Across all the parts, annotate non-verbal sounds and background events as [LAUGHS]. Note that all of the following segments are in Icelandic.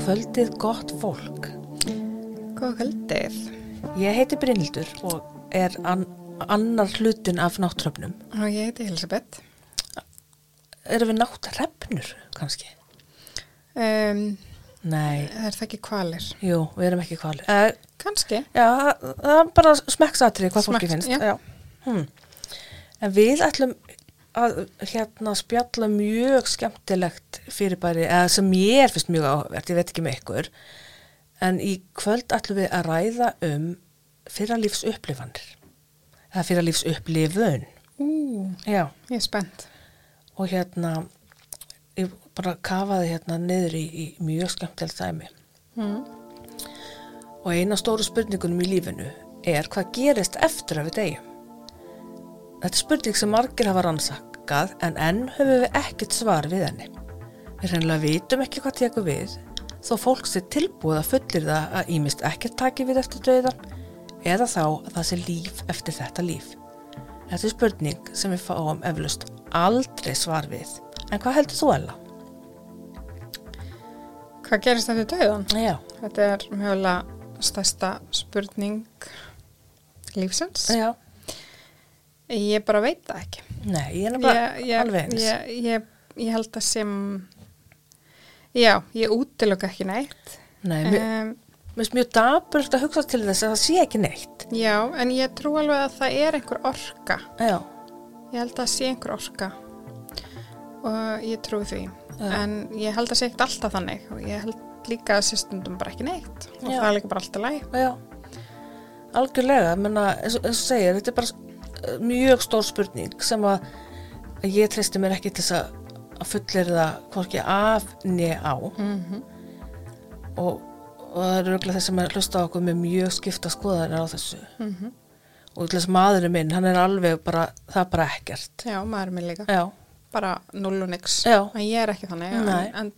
Kvöldið gott fólk. Góða kvöldið. Ég heiti Brynildur og er an annar hlutin af náttröfnum. Og ég heiti Elisabeth. Erum við náttrefnur kannski? Um, Nei, er það ekki kvalir? jú, við erum ekki kvalir. Uh, Kanski. já, það- er bara smekksatrið hvað fólki Smekks- finnst. já. Hmm. En við ætlum að hérna spjalla mjög skemmtilegt fyrirbæri, eða sem ég er fyrst mjög áhugavert, ég veit ekki með ykkur, en í kvöld ætlum við að ræða um fyrralífs upplifanir, eða fyrralífs upplifun, Ú, já, ég er spennt. og hérna, ég bara kafaði hérna niður í, í mjög skemmtilegt dæmi. Mm. Og eina stóru spurningunum í lífinu er hvað gerist eftir að við deyjum? Þetta er spurning sem margir hafa rannsakað en enn höfum við ekkert svar við henni. Við reynilega vitum ekki hvað tekur við þó fólk sé tilbúið að fullir það að ímist ekkert taki við eftir döiðan eða þá að það sé líf eftir þetta líf. Þetta er spurning sem við fáum eflust aldrei svar við. En hvað heldur þú, Ella? Hvað gerist þetta döðan? Já, Þetta er mjögulega stærsta spurning lífsins. já, Ég bara veit það ekki. nei, ég er ég, alveg eins. ég, ég, ég held að sem, já, ég útilöka ekki neitt. Nei, mér, Um, finnst mjög dapurt að hugsa til þess að það sé ekki neitt. já, en ég trú alveg að það er einhver orka. Já, Ég held að það sé einhver orka og ég trúi því. Já. En ég held að sé ekkert alltaf þannig og ég held líka að sé stundum bara ekki neitt og Já. það er líka bara alltaf læg. já. Algjörlega, menna, eins og eins og segir, þetta er bara mjög stór spurning sem að ég treysti mér ekki til þess að, að fullir það hvorki af niður á Mm -hmm. og, og það eru örgulega þess að hlusta á okkur með mjög skipta skoðanir á þessu. Mhm. Og þess maðurinn minn, hann er alveg bara, það er bara ekkert. Já, maður minn líka. Já, Bara null og nix. En ég er ekki þannig. En, en,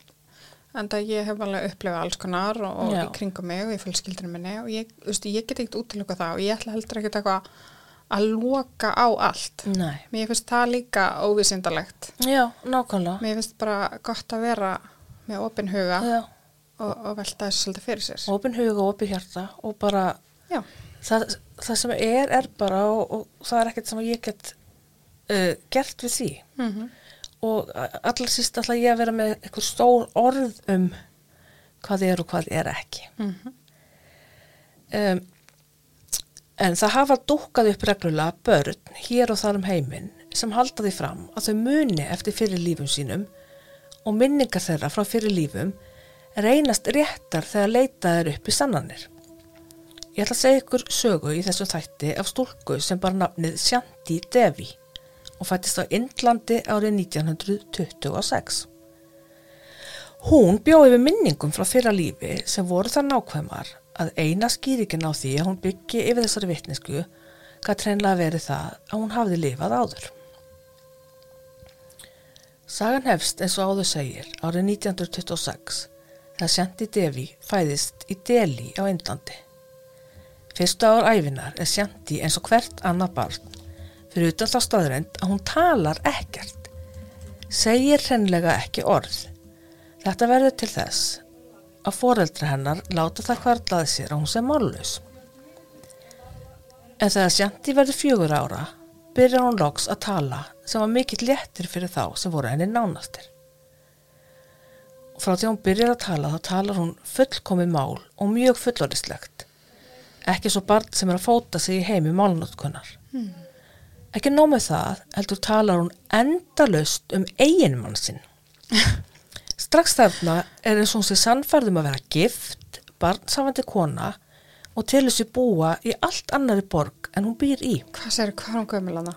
en það ég hef alveg upplifað alls konar og, og í kringum mig og í fjölskyldinu minni og ég, veist, ég get ekkert útiluka það og ég ætla heldur ekkert eitthvað að loka á allt. nei. Mér finnst það líka óvísindalegt. Já, nákvæmlega. Mér finnst bara gott að vera með opin huga og, og velta þessu svolítið fyrir sér. opin huga og opin hjarta og bara það, það sem er er bara og, og það er ekkert sem ég get uh, gert við því mm og allar síst ætla ég að vera með eitthvað stór orð um hvað er og hvað er ekki Mhm. um, en það hafa dúkkað upp reglulega börn hér og þar um heiminn sem halda því fram að þau muni eftir fyrir lífum sínum og minningar þeirra frá fyrir lífum reynast réttar þegar leitað er upp í sannanir Ég ætla að segja ykkur sögu í þessum þætti af stúlku sem bara nafnið Shanti Devi og fættist á Indlandi árið 1926. Hún bjóði við minningum frá fyrra lífi sem voru það nákvæmar að eina skýringin á því að hún byggi yfir þessari vitnesku gæti hreinlega verið það að hún hafði lifað áður. Sagan hefst eins og áður segir árið 1926 þegar Shanti Devi fæðist í Delhi á Indlandi. Fyrstu ár æfinar er Shanti eins og hvert annað barn fyrir utan þá staðrænt að hún talar ekkert, segir hreinlega ekki orð. Þetta verður til þess að foreldra hennar láta það hvarlaði sér að hún sem mállaus. En þegar Shanti verður fjögur ára byrjar hún loks að tala sem var mikill léttir fyrir þá sem voru henni nánastir. Frá því hún byrjar að tala þá talar hún fullkomi mál og mjög fullorðislegt. Ekki svo barn sem er að fóta sig í heimi málnótkunnar. Ekki nóg með það, heldur talar hún endalaust um eiginmann sinn. [LAUGHS] Strax þarna er eins og hún sé sannfærðum að vera gift, barnsafandi kona og telur sér búa í allt annari borg en hún býr í. hvað sér, hvað er hún gömul hana?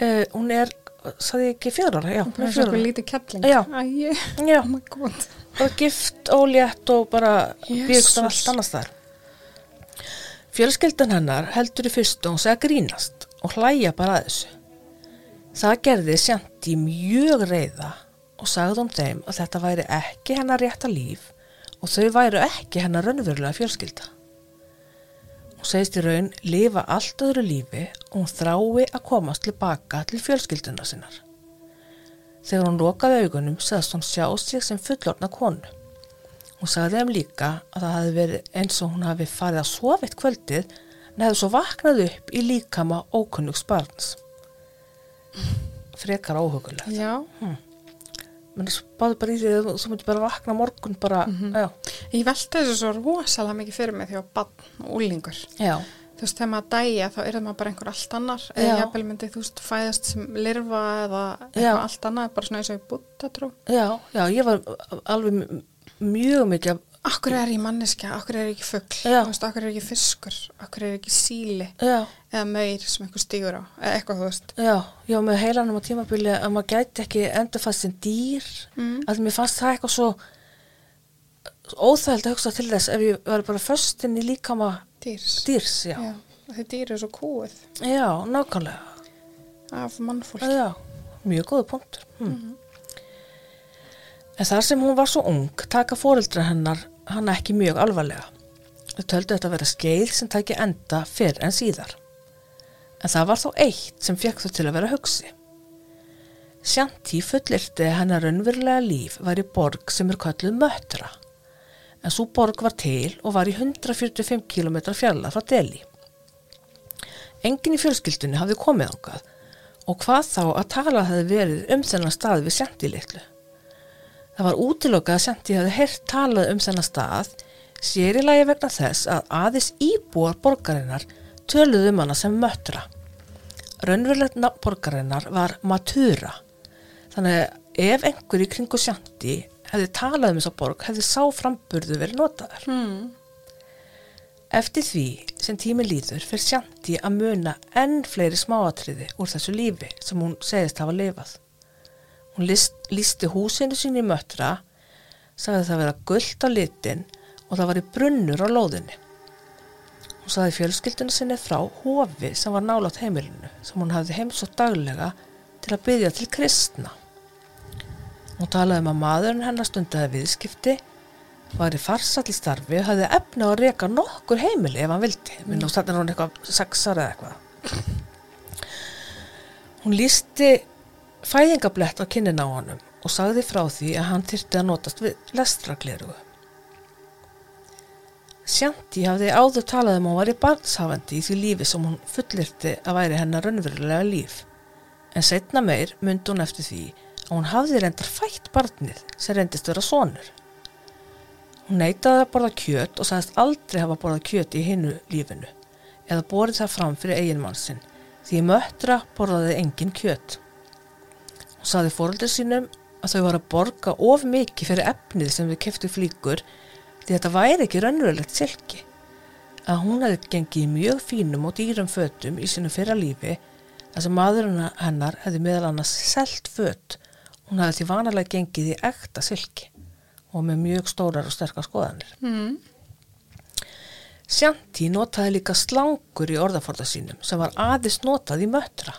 Uh, hún er, saði ekki fjögur ára? Já, hún er svona lítið kettling. Já. Æ, Já, oh my god. bara gift, ólétt og bara byggt á allt annars þar. Fjölskyldan hennar heldur í fyrstu og hún segja grínast og hlæja bara að þessu. Það gerði Sjanti mjög reyða og sagði um þeim að þetta væri ekki hennar rétta líf og þau væru ekki hennar raunverulega fjölskylda. Hún segist í raun lifa allt öðru lífi og hún þrái að komast tilbaka til fjölskylduna sinnar. Þegar hún lokaði augunum sagðist hún sjá sig sem fullorna konu. Hún sagði þeim líka að það hefði verið eins og hún hafi farið að sofa eitt kvöldið en hefði svo vaknað upp í líkama ókunnugs barns. Frekar óhugulegt. Já, menn spáðu bara í því að þú myndir bara vakna morgun bara, já, ég velti þessu svo rosalega mikið fyrir mig þegar bann og úlingur. já, Þú veist, þegar maður dæja þá er maður bara einhver allt annar Já. eða jafnvel myndi, þú veist, fæðast sem lirfa eða eitthvað allt annað, bara svona eins og í búttatrú. já, já, ég var alveg mjög mikið, Akkur er ég manneskja, akkur er ég ekki veist, akkur er ég ekki fiskur, akkur er ég ekki síli já, eða maur sem einhver stígur á, eða eitthvað, þú veist. já, já, með heilanum á tímabili að maður gæti ekki endur fast sem dýr, Mm. að mér fannst það eitthvað svo óþægild að hugsa til þess ef ég var bara föstin í líkama Dýrs. dýrs, já, þau dýr eru svo kúið já, nákvæmlega, af mannfólk. já, mjög góða punktur. Hm. En þar sem hún var svo ung, taka fóreldra hennar hann ekki mjög alvarlega. Þau töldu þetta að vera skeið sem tæki enda fyrr en síðar. En það var þó eitt sem fekk þau til að vera hugsi. Sjanti fullirti að hennar raunverulega líf var í borg sem er kölluð Möttra. En svo borg var til og var í 145 km fjalla frá Delhi. Engin í fjölskyldunni hafði komið ángað og hvað þá að tala hefði verið um þennan stað við Sjanti litlu. Það var útilokað að Sjanti hefði heyrt talað um þennan stað sér í lagi vegna þess að aðeins íbúar borgarinnar töluðu um hana sem möttra. Raunverulegt nafn borgarinnar var Matura. Þannig ef einhver í kringu Sjanti hefði talað um þessa borg hefði sá framburðu verið notaður. Hmm. Eftir því sem tími líður fyrir Sjanti að muna enn fleiri smáatriði úr þessu lífi sem hún segist hafa lifað. Hún list, lísti húsinu sín í möttra, sagði það vera gullt á litin og það var í brunnur á lóðinni. Hún sagði fjölskyldunni sinni frá hofi sem var nálátt heimilinu sem hún hafði heimsótt daglega til að byggja til kristna. Hún talaði um að maðurinn hennar stundaði viðskipti var í farsall í starfi og hafði efna á að reka nokkur heimili ef hann vildi. Minn þannig er hún eitthvað sexar eða eitthvað. Hún lísti fæðingablett á kynnin á honum og sagði frá því að hann þyrfti að notast við lestraglerugu. Sjanti hafði áður talað um að hún var í barnshafandi í því lífi sem hún fullirti að væri hennar raunverulega líf. En setna meir myndi hún eftir því að hún hafði reyndar fætt barnið sem reyndist vera sonur. Hún neitaði að borða kjöt og sagðist aldrei hafa borðað kjöt í hinnu lífinu eða borið það fram fyrir eiginmann sinn því möttra borðaði engin kjöt. Hún sagði fóröldur sínum að þau var að borga of mikið fyrir efnið sem við keftu flíkur því þetta væri ekki raunverulegt silki. Að hún hefði gengið mjög fínum og dýrum fötum í sinu fyrra lífi þar sem maðurinn hennar hefði meðal annars selt fött. Hún hefði því vanalega gengið í ekta silki og með mjög stórar og sterkar skoðanir. Hmm. Sjanti notaði líka slangur í orðaforða sínum sem var aðeins notað í möttra.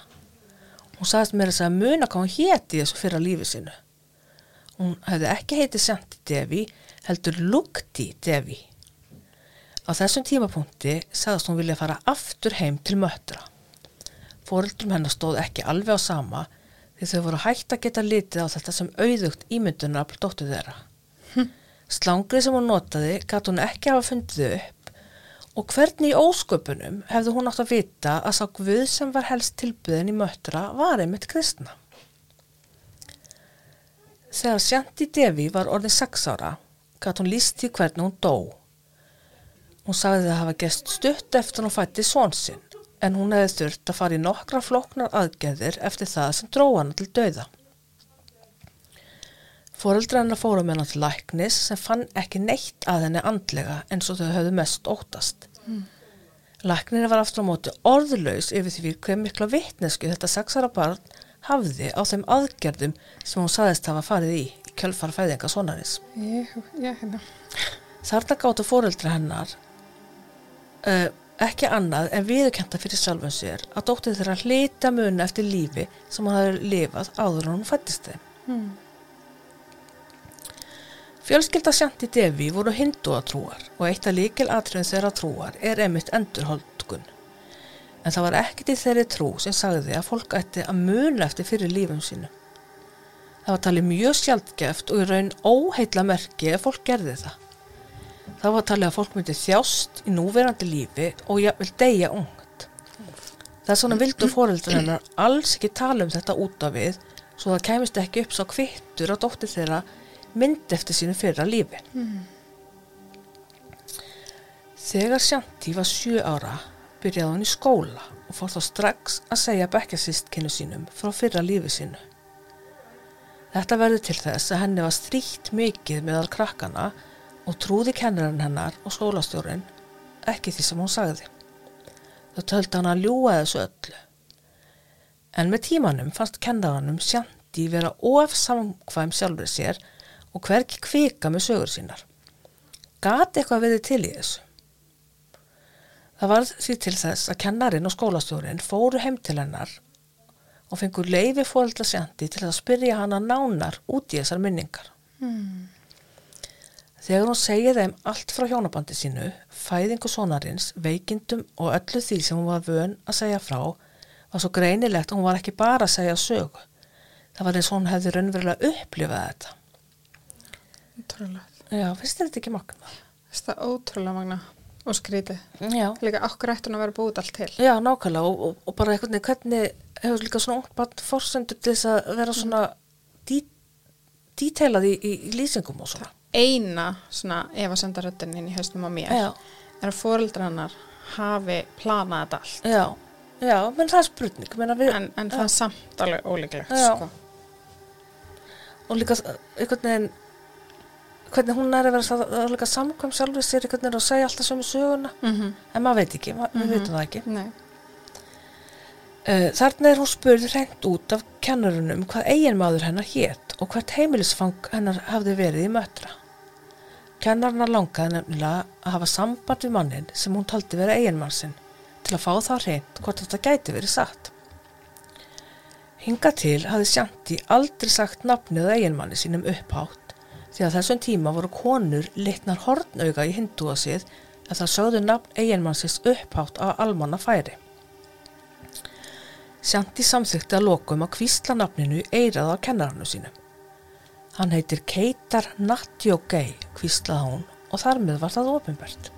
Hún sagðist mér þess að muna hvað hún héti þessu fyrra lífi sinu. Hún hefði ekki heitið Sjanti Devi, heldur Lukti Devi. Á þessum tímapunkti sagðist hún vilja fara aftur heim til möttra. Fóreldrum hennar stóð ekki alveg á sama því þau voru hægt að geta litið á þetta sem auðugt ímyndunar af dóttu þeirra. Slangrið sem hún notaði gæti hún ekki hafa fundið upp og hvernig í ósköpunum hefði hún átt að vita að sá Guð sem var helst tilbyðin í möttra var einmitt kristna. Þegar Sjanti Devi var orðin sex ára gæti hún líst til hvernig hún dó. Hún sagði það hafa gest stutt eftir hún fætti són sinn en hún hefði þurft að fara í nokkra floknar aðgerðir eftir það sem dró hana til dauða. Fóreldra hennar fóru með hann til læknis sem fann ekki neitt að henni andlega eins og þau höfðu mest óttast. Mm. Læknir var aftur á móti orðlaus yfir því hver mikla vitnesku þetta sexara barn hafði á þeim aðgerðum sem hún saðist hafa farið í í kjölfar fæðinga sonaris. Hérna. Þarna gáttu fóreldra hennar uh, ekki annað en viðurkenda fyrir sjálfum sér að dóttir þeirra hlita muni eftir lífi sem hann hafði lifað áður en hún fættist þeim. Hmm. Fjölskylda Sjanti Devi voru hindúatrúar og eitt af líkil atriðum þeirra trúar er emitt endurholdgun. En það var ekkit í þeirri trú sem sagði að fólk ætti að muna eftir fyrir lífum sínu. Það var talið mjög sjaldgeft og í raun óheitla merki ef fólk gerði það. þá var talið að fólk myndi þjást í núverandi lífi og jafnvel deyja ungt. Það er svona vildu fóreldrar hennar alls ekki tala um þetta út af við svo það kemist ekki upp svo kvittur að dóttir þeirra myndi eftir sínu fyrra lífi. Þegar Sjanti var sjö ára byrjaði hún í skóla og fór þá strax að segja bekkjarsýstkinu sínum frá fyrra lífi sínu. Þetta verði til þess að henni var stríkt mikið meðal krakkana og trúði kennarinn hennar og skólastjórin ekki því sem hún sagði. Þau töldi hann að ljúa þessu öllu. En með tímanum fannst kennarannum Sjanti vera of samkvæm sjálfur sér og hverki kvika með sögur sínar. Gat eitthvað verið til í þessu? Það var því til þess að kennarin og skólastjórin fóru heim til hennar og fengur leifi fóreldra Sjanti til að spyrja hana nánar út í þessar minningar. Mm. Þegar hún segið þeim allt frá hjónabandi sínu, fæðingu sonarins, veikindum og öllu því sem hún var vön að segja frá, var svo greinilegt að hún var ekki bara að segja sögu. Það var eins og hún hefði raunverulega upplifað þetta. Já, finnst þetta ekki magna? Það er ótrúlega magna og skrítið. Já. Líka okkur ætti hún að vera búið allt til. Já, nákvæmlega og, og, og bara veginn hvernig hefur líka svona ótt fórsendur til þess að vera svona dí, díteilað í, í, í lýsingum og svona. Eina svona ef að senda röddinn inn í hausnum á mér Já, er að fóreldrar hennar hafi planað þetta allt. já, já, menn það er spurning, menn við, En, en það er samt alveg ólíklegt, sko. og líka einhvern veginn, hvernig hún er að vera er samkvæm sjálfur sér einhvern veginn að segja alltaf sömu söguna, Mm en maður veit ekki, ma við veitum það ekki. Uh, þarna er hún spurð reynd út af kennarunum hvað eiginmaður hennar hétt og hvert heimilisfang hennar hafði verið í mötra. Kennarna langaði nefnilega að hafa samband við mannin sem hún taldi vera eiginmann sinn til að fá það reynd hvort þetta gæti verið satt. Hinga til hafði Sjanti aldrei sagt nafnið eiginmanni sínum upphátt því að þessum tíma voru konur litnar hornauga í hindúasið að það sögðu nafn eiginmannsins upphátt á almanna færi. Sjanti samþykti að lokum að kvísla nafninu eirað á kennarannu sínum. Hann heitir Keitar Natjógei, kvíslaði hún og þar með var það ofinbært.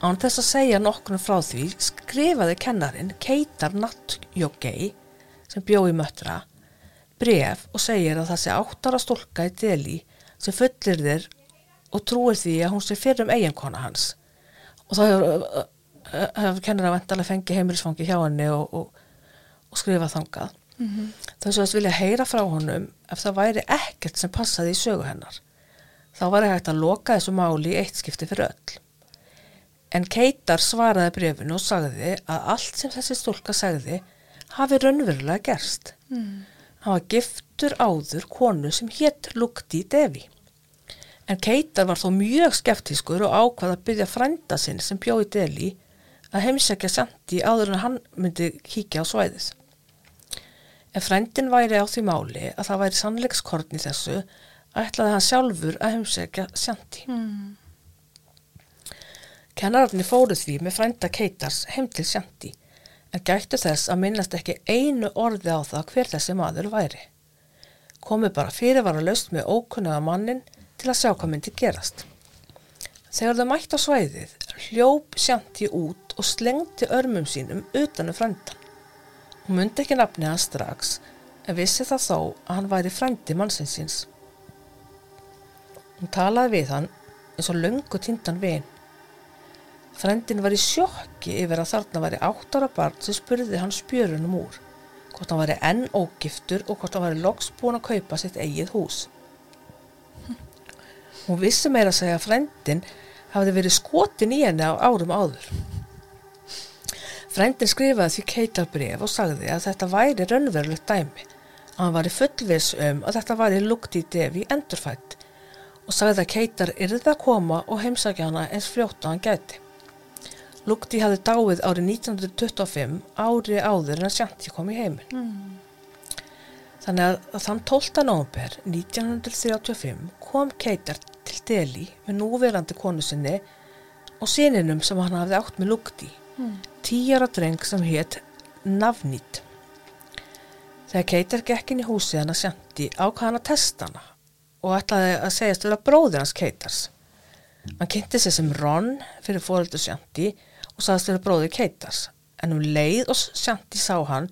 Án þess að segja nokkurnu frá því skrifaði kennarin Keitar Natjógei sem bjó í möttra bref og segir að það sé áttara stólka í deli sem fullir þér og trúir því að hún sé fyrir um eiginkona hans og þá hefur, hefur kennara vantalega fengið heimilisfangi hjá henni og, og, og skrifað þangað. Þau svo að vilja heyra frá honum ef það væri ekkert sem passaði í sögu hennar. Þá var hægt að loka þessu máli í eitt skipti fyrir öll. En Keitar svaraði brefinu og sagði að allt sem þessi stúlka sagði hafi raunverulega gerst. Mm. Hann var giftur áður konu sem hétt Lukti Devi. En Keitar var þó mjög skeptískur og ákvað að byggja frænda sinn sem bjóði Deli að heimsækja Santi áður en hann myndi kíkja á svæðið. Ef frændin væri á því máli að það væri sannleikskorn í þessu, ætlaði hann sjálfur að heimsækja Santi. Mm. Kennararni fóru því með frænda Keitars heim til Sjanti en gættu þess að minnast ekki einu orði á það hver þessi maður væri. Komu bara fyrir var að laust með ókunnaða mannin til að sjá hvað myndi gerast. Þegar þau mætt á svæðið hljóp Sjanti út og slengti örmum sínum utanum frændan. Hún myndi ekki nafni hann strax en vissi það þó að hann væri frændi mannsins síns. Hún talaði við hann eins og löngu tindan vin. Frendin var í sjokki yfir að þarna væri áttara barn sem spurði hann spjörunum úr, hvort hann væri enn ógiftur og hvort hann væri loks búin að kaupa sitt eigið hús. Hún vissi meira að segja að frendin hafði verið skotin í henni á árum áður. Frendin skrifaði því keitarbref og sagði að þetta væri raunverulegt dæmi, að hann væri fullvis um að þetta væri lukti devi endurfætt og sagði að keitar yrði að koma og heimsækja hana eins fljótt og hann gæti. Lukti hafði dáið árið 1925 ári áður en að Sjanti kom í heiminn. Mm. Þannig að, þann 12. nóvember 1935 kom Keitar til Delhi með núverandi konu sinni og síninum sem hann hafði átt með Lukti, Mm. tíjara dreng sem hétt Navnít. Þegar Keitar gekk inn í húsið hann að Sjanti ákvað hann að testa hana og ætlaði að segjast vera bróðir hans Keitars. Hann kynnti sig sem Ron fyrir fóröldu Sjanti og sagðist vera bróði Keitars en um leið og Sjanti sá hann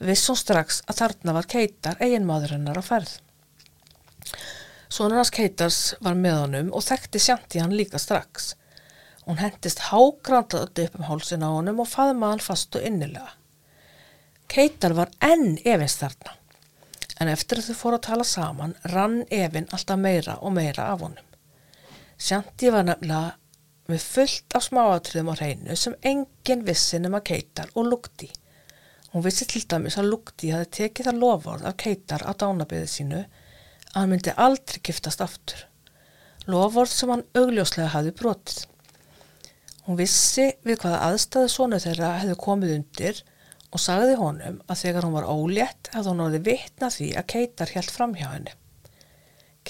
viss hún strax að þarna var Keitar eiginmaður hennar á ferð. Sónur hans Keitars var með honum og þekkti Sjanti hann líka strax. Hún hendist hágrandað upp um hálsin á honum og faðmaði hann fast og innilega. Keitar var enn efins þarna en eftir að þau fóru að tala saman rann efinn alltaf meira og meira af honum. Sjanti var nefnilega með fullt af smáatriðum á hreinu sem enginn vissi nema Keitar og Lugti. Hún vissi til dæmis að Lugti hafi tekið það lofórð af Keitar á dánabiði sínu að hann myndi aldrei giftast aftur. Lofórð sem hann augljóslega hafi brotið. Hún vissi við hvaða aðstæðu sonu þeirra hefði komið undir og sagði honum að þegar hún var ólétt hefði hún orðið vitna því að Keitar helt fram hjá henni.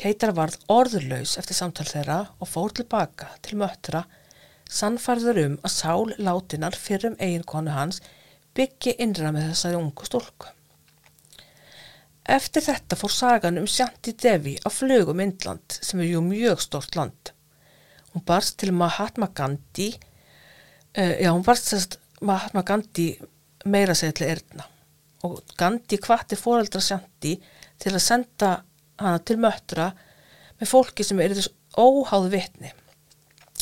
Keitar varð orðurlaus eftir samtal þeirra og fór tilbaka til möttra sannfarður um að sál látinar fyrrum eiginkonu hans byggi innra með þessari ungu stólku. Eftir þetta fór sagan um Sjanti Devi á flugum Indland sem er ju mjög stort land. Hún barst til Mahatma Gandhi, uh, já hún barst sérst Mahatma Gandhi meira segja til erðna og Gandhi hvati fóreldra Sjanti til að senda hana til möttra með fólki sem er þess óháð vitni.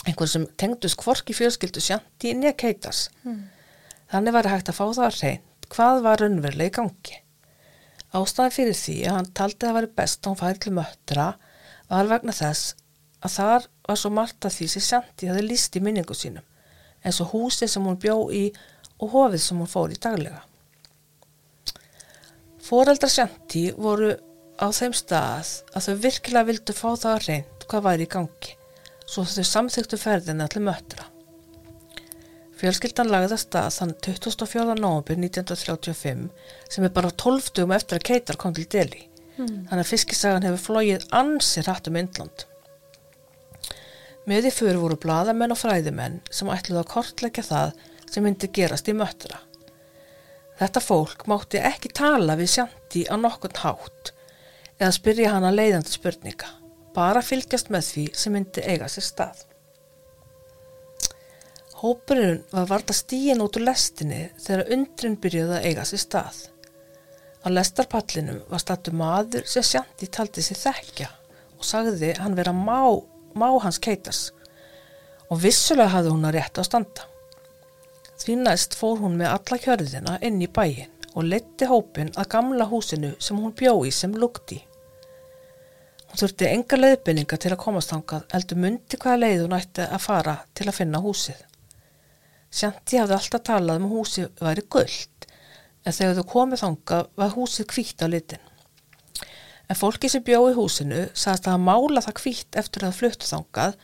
Einhvern sem tengdust hvorki fjölskyldu í að keitas mm. þannig var hægt að fá það að reynd hvað var raunverulega í gangi. Ástæðan fyrir því að hann taldi að það væri best að hún færi til möttra var vegna þess að þar var svo margt að því sem sjanti hafi líst í minningu sínum eins og húsi sem hún bjó í og hofið sem hún fór í daglega. Fóreldra sjanti voru á þeim stað að þau virkilega vildu fá það að reynd hvað væri í gangi, svo þau samþyktu ferðina til möttra. Fjölskyldan lagði að stað þann 24. nógubur 1935 sem er bara 12 dugum eftir að Keitar kom til deli. Mm. Þannig að fiskisagan hefur flóið ansir hætt um Indland. Með í fyrir voru bladamenn og fræðimenn sem ætluði að kortleggja það sem myndi gerast í möttra. Þetta fólk mátti ekki tala við sjanti á nokkund hátt eða spyrja hana leiðandi spurninga, bara fylgjast með því sem myndi eiga sér stað. Hópurinn var varta stíin út úr lestinni þegar undrin byrjuði að eiga sér stað. Á lestarpallinum var statu maður sem Sjanti taldi sér þekkja og sagði hann vera má, má hans keitas og vissulega hafði hún að rétta á standa. Því næst fór hún með alla kjörðina inn í bæin og leti hópin að gamla húsinu sem hún bjó í sem lukti. Hún þurfti enga leiðbynninga til að komast þangað, eldur myndi hvaða leið hún ætti að fara til að finna húsið. Sjanti hafði alltaf talað um húsið væri gullt, en þegar þau komið þangað var húsið kvítt á litin. En fólki sem bjóði húsinu sagðist að mála það kvítt eftir að fluttu þangað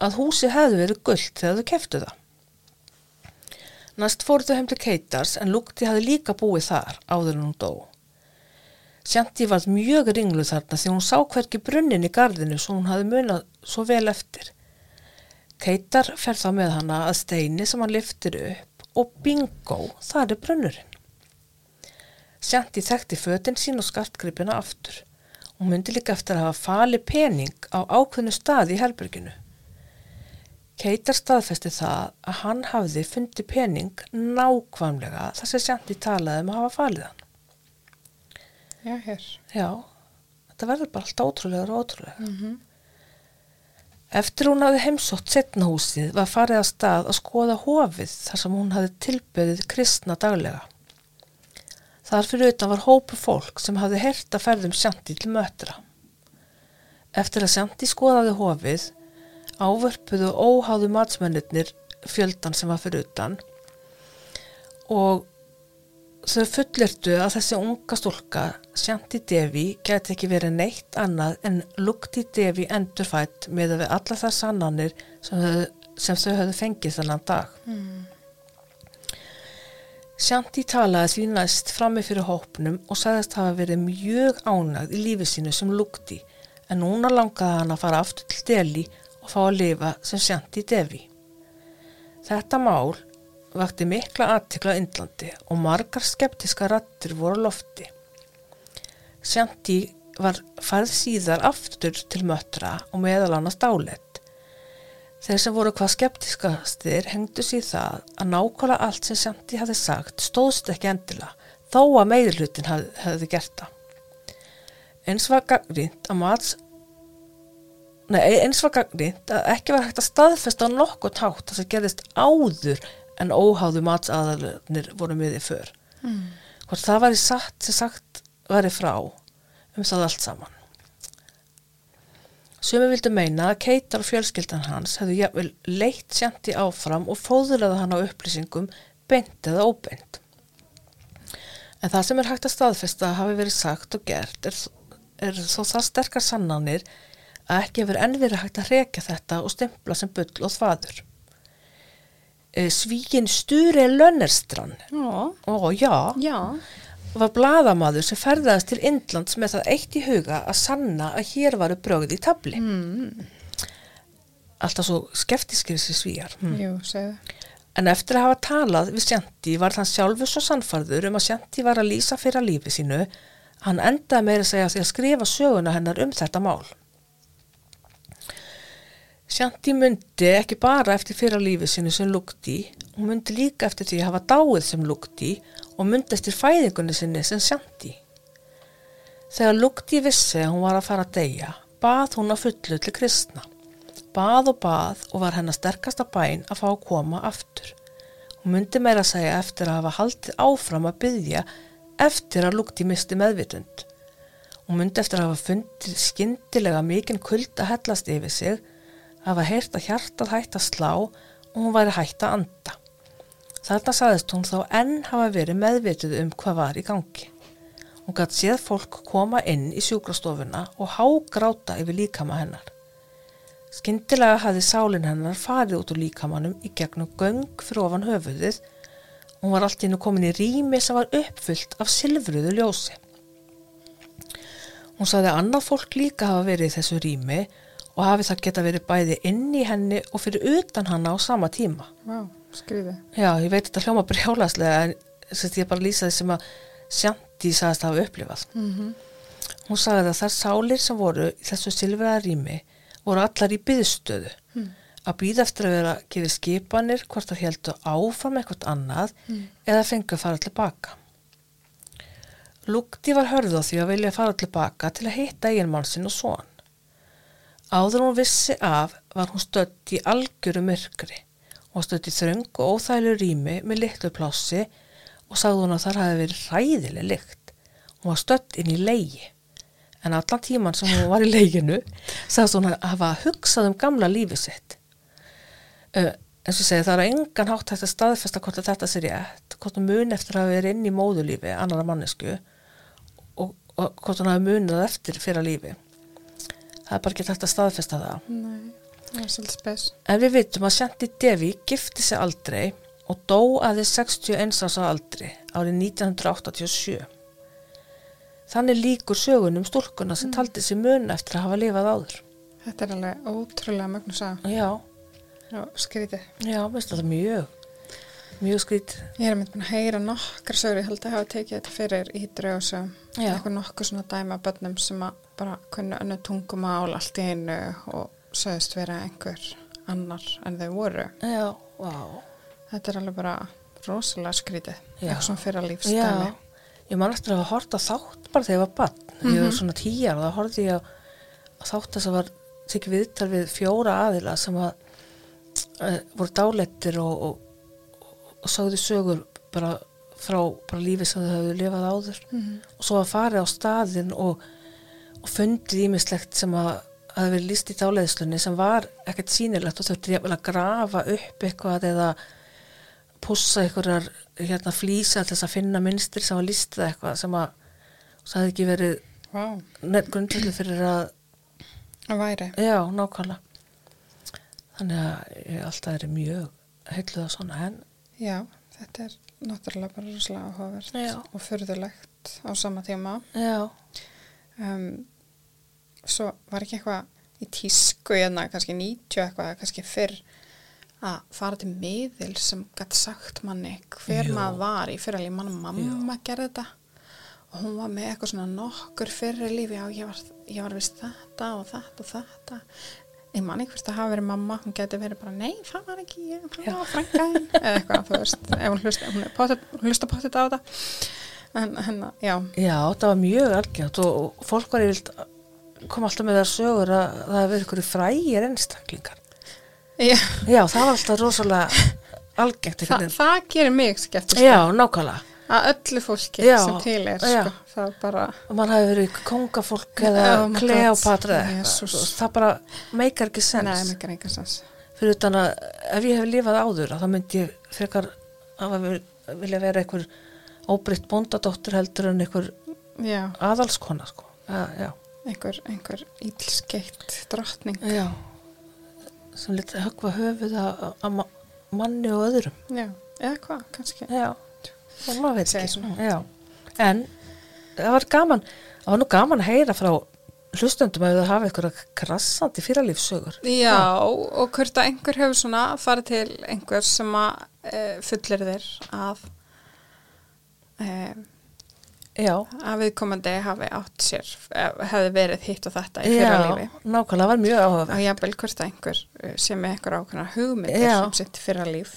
að húsið hefði verið gullt þegar þau keftu það. Næst fóruðu heim til Keitars en Lúkti hafði líka búið þar áður en hún dó. Sjanti var mjög ringlu þarna því hún sá hverki brunnin í gardinu svo hún hafi munað svo vel eftir. Keitar fer þá með hana að steini sem hann liftir upp og bingo, það er brunnurinn. Sjanti þekkti fötinn sín og skartgripina aftur. Hún myndi líka eftir að hafa fali pening á ákveðnu stað í helberginu. Keitar staðfesti það að hann hafði fundi pening nákvæmlega þar sem Sjanti talaði um að hafa falið hann. Já, hér. Já, þetta verður bara allt ótrúlega og ótrúlega. Mm -hmm. Eftir hún hafði heimsótt setnahúsið var farið að stað að skoða hofið þar sem hún hafði tilbyrðið kristna daglega. Þar fyrir utan var hópu fólk sem hafði hert að ferðum Sjanti til mötra. Eftir að Sjanti skoðaði hofið ávörpuðu óháðu matsmennir fjöldan sem var fyrir utan og þau fullirtu að þessi unga stúlka, Sjanti Devi, geti ekki verið neitt annað en Lukti Devi endurfætt með að við alla það sannanir sem, sem þau höfðu fengið þennan dag. Mm. Sjanti talaði því næst frammi fyrir hópnum og sagðist hafa verið mjög ánægð í lífið sínu sem Lukti en núna langaði hann að fara aftur til Deli og fá að lifa sem Sjanti Devi. Þetta mál vakti mikla aðtikla Índlandi og margar skeptiska rattir voru lofti. Sjanti var færð síðar aftur til möttra og meðal annars dálett. Þeir sem voru hvað skeptiskastir hengdu sér það að nákvæmlega allt sem Shanti hafði sagt stóðst ekki endilega, þó að meðlutin hafði, hafði gert það. Eins var gaggrínt að mats Nei, eins var gaggrínt að ekki var hægt að staðfesta nokkuð tátt það sem gerðist áður en óháðu matsaðalunir voru miðið för. Mm. Hvort það var í satt sem sagt væri frá um það allt saman. Sumi vildu meina að Keitar og fjölskyldan hans hefðu jafnvel leitt sjanti áfram og fóðurlaði hann á upplýsingum beint eða óbeint. En það sem er hægt að staðfesta að hafi verið sagt og gert er, er þó það sterkar sannanir að ekki hefur enn verið hægt að reka þetta og stempla sem bull og þvaður. Svíkin Sture Lönnerstrand, ó já, já, var bladamaður sem ferðaðist til Indlands með það eitt í huga að sanna að hér varu brögð í tabli. mm. Alltaf svo skeftiskir þessi svíjar. Hmm. jú, segðu. En eftir að hafa talað við Sjanti var hann sjálfur svo sannfarður um að Sjanti var að lýsa fyrir lífi sínu. Hann endaði meira að segja því að skrifa söguna hennar um þetta mál. Sjanti myndi ekki bara eftir fyrir lífi sínu sem lúkti, hún myndi líka eftir því að hafa dáið sem lúkti og myndi eftir fæðingunni sinni sem Sjanti. Þegar lúkti vissi að hún var að fara að deyja, bað hún að fullu til kristna. Bað og bað og var hennar sterkasta bæn að fá að koma aftur. Hún myndi meira að segja eftir að hafa haldið áfram að byggja eftir að lúkti misti meðvitund. Hún myndi eftir að hafa fundið skyndilega mikinn kuld að hellast yfir sig, hafa heyrt að hjartað hægt að slá og hún væri hægt að anda. Þarna saðist hún þá enn hafa verið meðvituð um hvað var í gangi. Hún gætt séð fólk koma inn í sjúkrastofuna og hágráta yfir líkama hennar. Skyndilega hafði sálin hennar farið út úr líkamanum í gegnum göng fyrir ofan höfuðið og hún var allt innu komin í rými sem var uppfyllt af silfruðu ljósi. Hún sagði að annað fólk líka hafa verið í þessu rými og hafi það geta verið bæði inn í henni og fyrir utan hana á sama tíma. Vá, skrýði. Já, ég veit þetta hljóma brjálaslega en sérst, ég bara lýsa því sem að Sjanti sagðist hafa upplifað. Mm Hún sagði að þær sálir sem voru í þessu silfraða rými voru allar í byðstöðu. Mm. Að býða eftir að vera gefið skipanir hvort það heldur áfram eitthvað annað eða fengu að fara tilbaka. Lúkti var hörð á því að vilja fara tilbaka til að hitta eiginmann sinn og svon. Áður en hún vissi af var hún stödd í algjöru myrkri og stödd í þröng og óþælu rými með litlu plássi og sagði hún að þar hafi verið ræðileg lykt. Hún var stödd inn í leigi en allan tíman sem hún var í leiginu sagðist hún að hafa hugsað um gamla lífi sitt. Uh, eins og segi það er engan hátt hægt að staðfesta hvort að þetta sé rétt, hvort hún muni eftir að hafa verið inn í móðulífi annara mannesku og, og hvort hún hafi munið eftir fyrir lífi. Það er bara ekki hægt að staðfesta það. Nei, það er svolítið spes. En við vitum að Shanti Devi gifti sig aldrei og dó aðeins 61 árs á aldri árið 1987. Þannig líkur sögunum stúlkuna sem taldi sig mun eftir að hafa lifað áður. Þetta er alveg ótrúlega mögnu sag. Já, Já, skrýði. já, veist það mjög, mjög skrít. Ég er mynd búin að heyra nokkar sögur, ég held að hafa tekið þetta fyrir í. Já. Eitthvað nokkur svona dæma af börnum sem að bara kunnu önnu tungumál allt í einu og sögðist vera einhver annar en þau voru. Já, vá. Þetta er alveg bara rosalega skrýði. Já. Eitthvað svona fyrir að lífstæmi. ég man eftir að hafa hort á þátt bara þegar ég var bann. Ég var Mhm. svona tíjar og það horfði ég á, á þátt þess að var tekið viðtal við fjóra aðila sem að uh, voru dálettir og, og, og sagði sögur bara frá bara lífi sem þau hafðu lifað áður Mhm. og svo að farið á staðin og, og fundið ímislegt sem að hafi verið líst í dáleiðslunni sem var ekkert sýnilegt og jafnvel að grafa upp eitthvað eða pússa einhverjar hérna flýsa til þess að finna minnstir sem var lístið eitthvað sem að það hefði ekki verið Vá, neitt grundvöldu fyrir að það væri. já, nákvæmlega þannig að ég alltaf er mjög heitluð á svona en Já, þetta er náttúrulega bara rosalega áhugavert Já. og furðulegt á sama tíma. já, um, svo var ekki eitthvað í tísku hérna, kannski 90 eitthvað, kannski fyrr að fara til miðil sem gætt sagt manni hver Jú. maður var í fyrralíf, mann og mamma gerði þetta og hún var með eitthvað svona nokkur fyrri lífi, já ég var, ég var vist þetta og þetta og þetta ég man ekki hvort það hafi verið mamma, hún geti verið bara, nei, það var ekki ég, það var frænkaðin, eða eitthvað, þú veist, ef hún hlusta, hún pottet, hún hlusta pottet á þetta, en hennar, já, Já, það var mjög algjört og, fólk var yfirlt kom alltaf með það sögur að það hefur verið ykkur frægir einstaklingar. já Já, það var alltaf rosalega algengt. Þa, það gerir mig skeptisk, Já, nákvæmlega. Að öllu fólki Já, sem til er, sko, það bara, Og mann hafi verið kongafólk eða kleopatra Það bara meikar ekki sens. Fyrir utan að ef ég hef lifað áður þá myndi ég frekar að vil- vilja vera einhver óbreytt bóndadóttir heldur en einhver já, aðalskona, sko. Já, einhver, einhver ílskeitt drottning, sem lítið högva höfuð að að ma- manni og öðrum. já, eða hvað, kannski, Já, og maður veit ekki. svona. Já, en það var gaman, það var nú gaman að heyra frá hlustundum ef það hafa eitthvað krassandi fyrralífsögur. Já, og hvort að einhver hefur svona farið til einhver sem að e, fullir þér að e, Já, að viðkomandi hafi átt sér eh, hefði verið hitt og þetta í fyrra já, nákvæmlega, var mjög áhuga. og jafnvel hvort að einhver sem er einhver ákveðna hugmyndir Já. sem sitt fyrra líf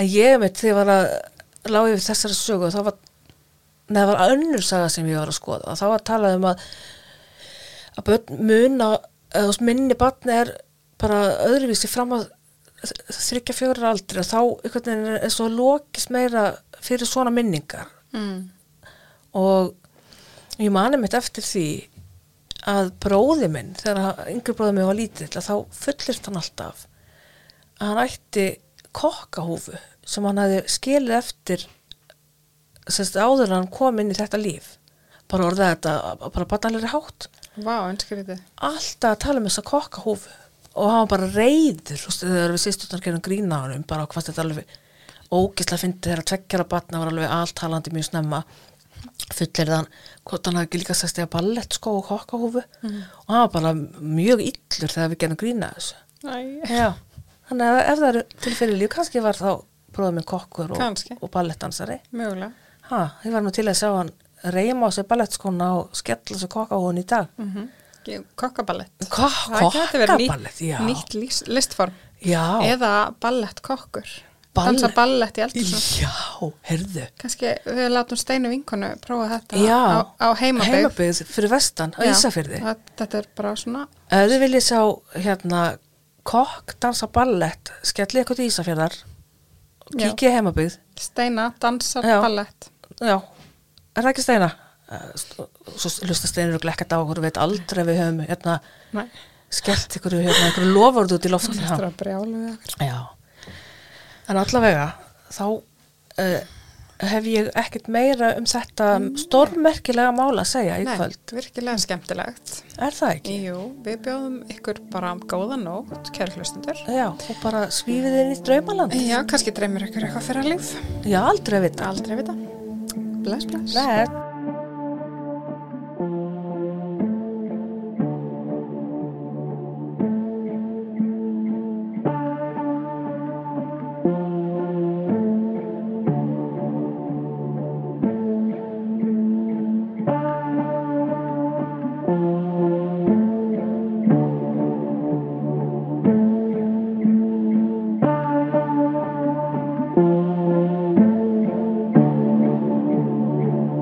En ég veit þegar var að lága yfir þessari sögu þá var, neða var önnur saga sem ég var að skoða þá var talað um að að börn muna eða veist, minni barni er bara öðruvísi fram að þryggja fjórar aldri og þá einhvern veginn er svo lokist meira fyrir svona minningar mm. og ég mani mitt eftir því að bróði minn, þegar yngri bróði minn var lítill, þá fullist hann alltaf að hann ætti kokkahúfu sem hann hafði skilið eftir sérst áður hann kom inn í þetta líf. Bara orðið þetta bara batalegri hátt. Vá, einskriði alltaf að tala um þessa kokkahúfu. Og hann var bara reyður þú veist, þegar við sýstum gerum grína á hann bara hvað þetta alveg ógislega fyndi þegar að tveggjara batna var alveg alltalandi mjög snemma. Fullir þann hvort hann hafði ekki líka sest eða ballettskó og kokkahúfu. Og hann var bara mjög illur þegar við gerum grína að þessu. Þannig að ef það eru til fyrir líf kannski var þá bróðum minn kokkur og, og ballettdansari. Ha, ég var nú til að sjá hann reyma á sig ballettskóna og skella sig kokkahúfun í dag. Mm -hmm. Kokkaballett kokkaballett, já. nýtt, lís, listform. Já, eða ballettkokkur Ballett- Dansa ballett í eldhúsum Já, heyrðu. Kannski við látum Steinu vinkonu prófa þetta Já, á, á heimabygg heimabygð fyrir vestan á Ísafyrði Þetta er bara svona þið viljið sjá hérna kokk, dansa ballett skellið eitthvað til Ísafjörðar Já. kíkið heimabygð Steina dansar Já. ballett. Já, er það ekki steina? Eh, Svo lusta steinur og glekkert á okkur veit aldrei við höfum hérna, skellt ykkur hérna, ykkur lofurð út í loft þetta er að brjálu við okkur Já, en allavega þá uh, hef ég ekkert meira um þetta stórmerkilega mála að segja í Nei, kvöld. virkilega skemmtilegt Er það ekki? Jú, við bjóðum ykkur bara góða nótt, kæru hlustundur Já, og bara svífið inn í draumaland. Já, kannski dreymir ykkur eitthvað fyrir að líf Já, aldrei að vita. Aldrei vita Bless, bless Bless.